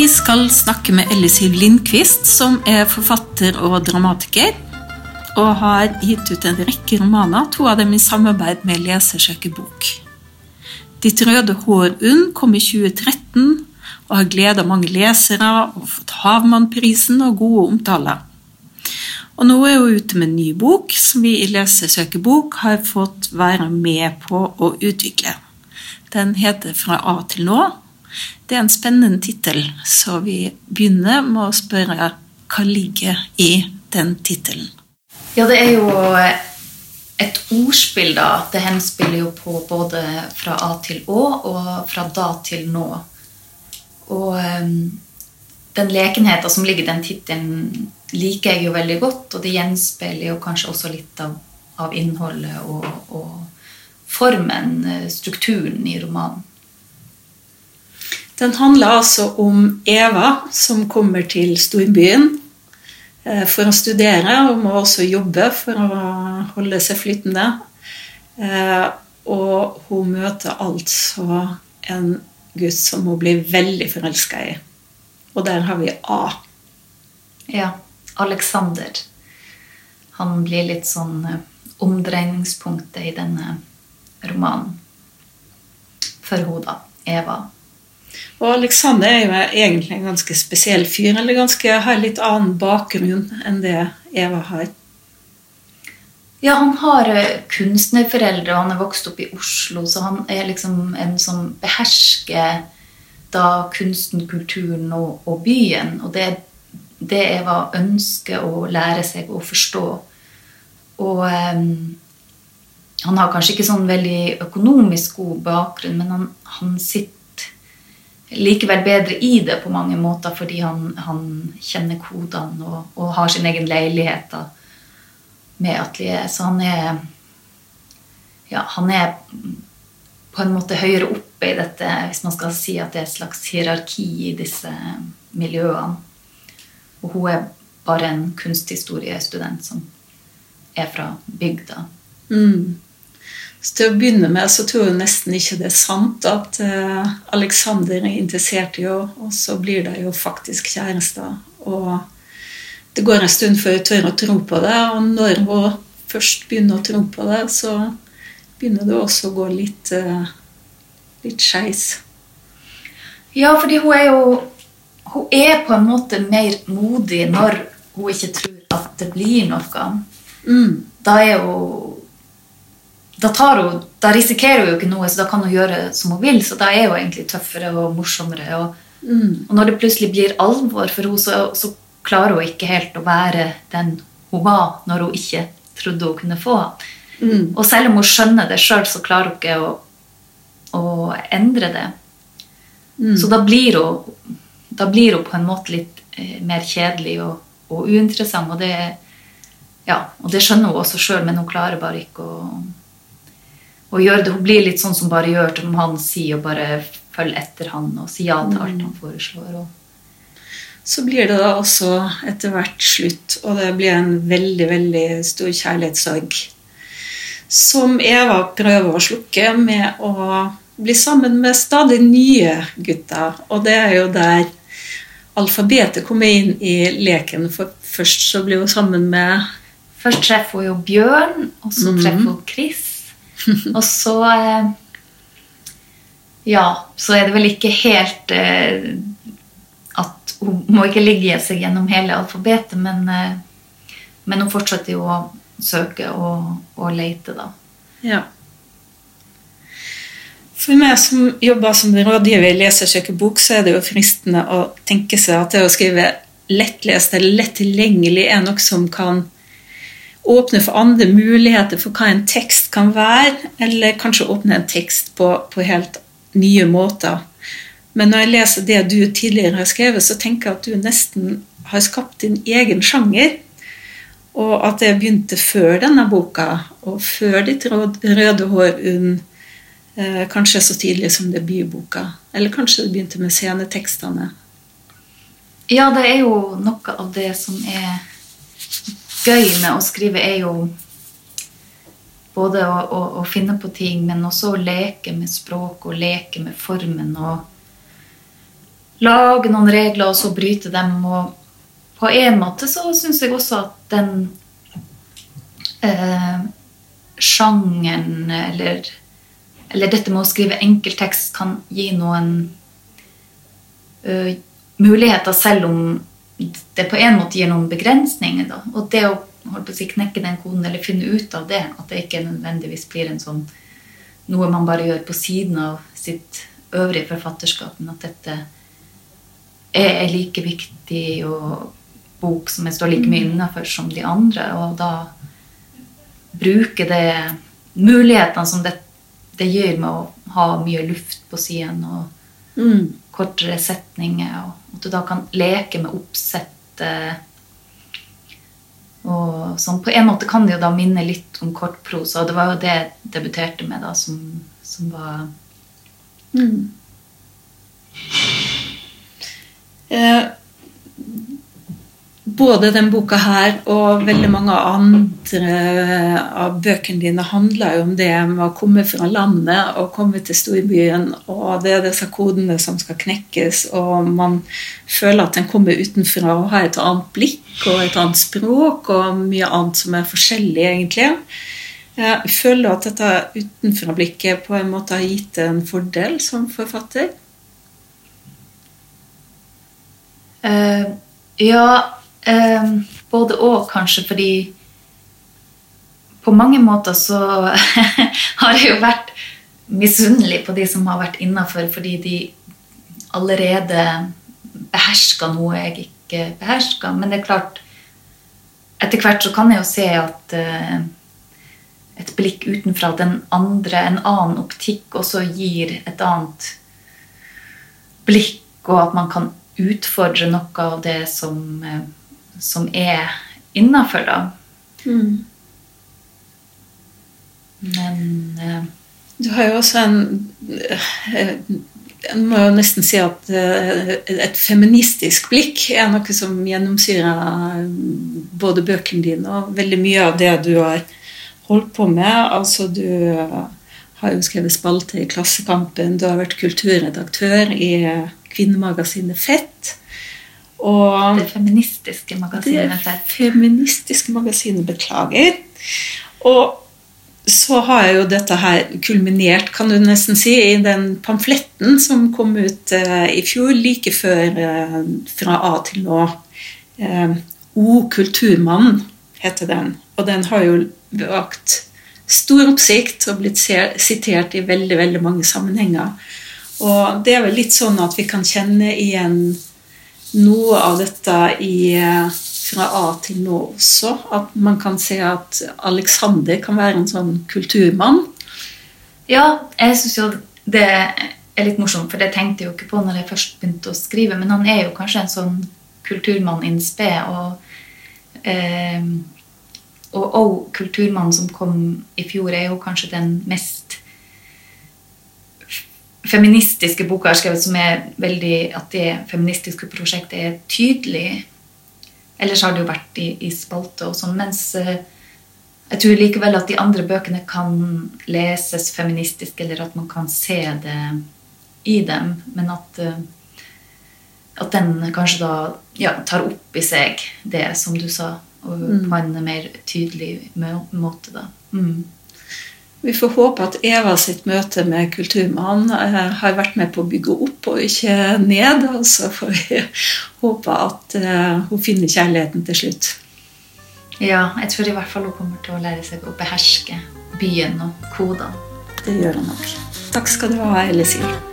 Vi skal snakke med Ellisiv Lindqvist, som er forfatter og dramatiker. Og har gitt ut en rekke romaner, to av dem i samarbeid med Lesersøkerbok. Ditt røde hår, Unn, kom i 2013 og har gleda mange lesere og fått Havmannprisen og gode omtaler. Og nå er hun ute med en ny bok som vi i Lesesøkerbok har fått være med på å utvikle. Den heter Fra A til nå. Det er en spennende tittel, så vi begynner med å spørre hva ligger i den tittelen. Ja, det er jo et ordspill, da. Det henspiller jo på både fra A til Å og fra da til nå. Og um, den lekenheten som ligger i den tittelen, liker jeg jo veldig godt, og det gjenspeiler jo kanskje også litt av, av innholdet og, og formen, eh, strukturen, i romanen. Den handler altså om Eva som kommer til storbyen eh, for å studere, og må også jobbe for å holde seg flytende. Eh, og hun møter altså en gutt som hun blir veldig forelska i. Og der har vi A. Ja. Alexander. Han blir litt sånn eh, omdreiningspunktet i denne romanen. For hun, da. Eva. Og Alexander er jo egentlig en ganske spesiell fyr, eller ganske, har litt annen bakgrunn enn det Eva har. Ja, han har eh, kunstnerforeldre, og han er vokst opp i Oslo, så han er liksom en som behersker da kunsten, kulturen og, og byen. Og det, det Eva ønsker å lære seg å forstå. Og um, han har kanskje ikke sånn veldig økonomisk god bakgrunn, men han, han sitter likevel bedre i det på mange måter fordi han, han kjenner kodene og, og, har sin egen leilighet. da med atelier. Så han er ja, han er på en måte høyere oppe i dette, hvis man skal si at det er et slags hierarki i disse miljøene. Og hun er bare en kunsthistoriestudent som er fra bygda. Mm. Så til å begynne med så tror jeg nesten ikke det er sant at uh, Alexander er interessert i henne, og så blir de jo faktisk kjærester. Og det går en stund før hun tør å tro på det. Og når hun først begynner å tro på det, så begynner det også å gå litt, uh, litt skeis. Ja, fordi hun er jo Hun er på en måte mer modig når hun ikke tror at det blir noe. Mm. Da er hun da, hun, da, risikerer hun jo ikke noe, så da kan hun gjøre som hun vil. Så da er hun egentlig tøffere og morsommere. Og, mm. og når det plutselig blir alvor for henne, så, så klarer hun ikke helt å være den hun var når hun ikke trodde hun kunne få. Mm. Og selv om hun skjønner det sjøl, så klarer hun ikke å, å endre det. Mm. Så da blir, hun, da blir hun på en måte litt eh, mer kjedelig og, og uinteressant. Og det, ja, og det skjønner hun også sjøl, men hun klarer bare ikke å, å gjøre det. Hun blir litt sånn som bare gjør som han sier, og bare følger etter han og sier ja til alt mm. han foreslår. Og, så blir det da også etter hvert slutt, og det blir en veldig, veldig stor kjærlighetssorg. Som Eva prøver å slukke med å bli sammen med stadig nye gutter. Og det er jo der alfabetet kommer inn i leken. For først så blir hun sammen med Først treffer hun jo Bjørn, og så mhm. treffer hun Chris. Og så eh, Ja, så er det vel ikke helt at hun må ikke ligge seg gjennom hele alfabetet, men, eh, men hun fortsetter jo å søke og, og lete, da. Ja. For meg som jobber som rådgiver i Lesersøkebok, så er det jo fristende å tenke seg at det å skrive lettlest eller lett tilgjengelig er noe som kan åpne for andre muligheter for hva en tekst kan være, eller kanskje åpne en tekst på, på helt nye måter. Men når jeg leser det du tidligere har skrevet, så tenker jeg at du nesten har skapt din egen sjanger. Og at det begynte før denne boka, og før ditt røde hår unn. Eh, kanskje så tidlig som debutboka. Eller kanskje det begynte med scenetekstene. Ja, det er jo noe av det som er gøy med å skrive, er jo både å, å, å finne på ting, men også å leke med språk og leke med formen. og lage noen regler og så bryte dem. Og på en måte så syns jeg også at den eh, sjangeren eller, eller dette med å skrive enkelttekst kan gi noen uh, muligheter, selv om det på en måte gir noen begrensninger. Da. Og det å holde på å si, knekke den koden eller finne ut av det. At det ikke nødvendigvis blir en sånn noe man bare gjør på siden av sitt øvrige forfatterskap, men at dette er en like viktig og bok som jeg står like mye innafor som de andre. Og da bruke det mulighetene som det, det, gir med å ha mye luft på siden og mm. kortere setninger, og at du da kan leke med oppsettet og sånn, På en måte kan det jo da minne litt om kortprosa, og det var jo det jeg debuterte med, da, som, som var mm. eh, både den boka her og veldig mange andre av bøkene dine handler jo om det med å komme fra landet og komme til storbyen. Og det er disse kodene som skal knekkes, og man føler at en kommer utenfra og har et annet blikk og et annet språk og mye annet som er forskjellig, egentlig. Jeg føler at dette utenfra-blikket på en måte har gitt en fordel som forfatter. Uh, ja Eh, både og, kanskje, fordi på mange måter så har jeg jo vært misunnelig på de som har vært innafor, fordi de allerede behersker noe jeg ikke behersker. Men det er klart, etter hvert så kan jeg jo se at eh, et blikk utenfra, den andre, en annen optikk, også gir et annet blikk, og at man kan utfordre noe av det som eh, som er innafor, da. Mm. Men uh, Du har jo også en eh, jeg må jo nesten si at eh, et feministisk blikk er noe som gjennomsyrer både bøkene dine og veldig mye av det du har holdt på med. Altså, du har jo skrevet spalte i Klassekampen, du har vært kulturredaktør i kvinnemagasinet Fett. Og det feministiske magasinet. Det feministiske magasinet, beklager. Og så har jo dette her kulminert, kan du nesten si, i den pamfletten som kom ut eh, i fjor, like før eh, Fra A til nå. Eh, O kulturmann heter den. Og den har jo vakt stor oppsikt og blitt sitert i veldig, veldig mange sammenhenger. Og det er vel litt sånn at vi kan kjenne igjen noe av dette i, fra A til nå også. At man kan se at Alexander kan være en sånn kulturmann. Ja, jeg syns jo det er litt morsomt, for det tenkte jeg jo ikke på når jeg først begynte å skrive. Men han er jo kanskje en sånn kulturmann in spe. Og, eh, og, og kulturmannen som kom i fjor, er jo kanskje den mest feministiske boka jeg har skrevet, som er veldig At det feministiske prosjektet er tydelig. Ellers har det jo vært i, i spalte og sånn. Mens uh, jeg tror likevel at de andre bøkene kan leses feministisk, eller at man kan se det i dem. Men at, uh, at den kanskje da ja, tar opp i seg det, som du sa, og mm. på en mer tydelig måte. da. Mm. Vi får håpe at Eva sitt møte med Kulturmannen eh, har vært med på å bygge opp og ikke ned. Og så får vi håpe at eh, hun finner kjærligheten til slutt. Ja, jeg tror i hvert fall hun kommer til å lære seg å beherske byen og kodene. Det gjør hun nok. Takk skal du ha, Elisir.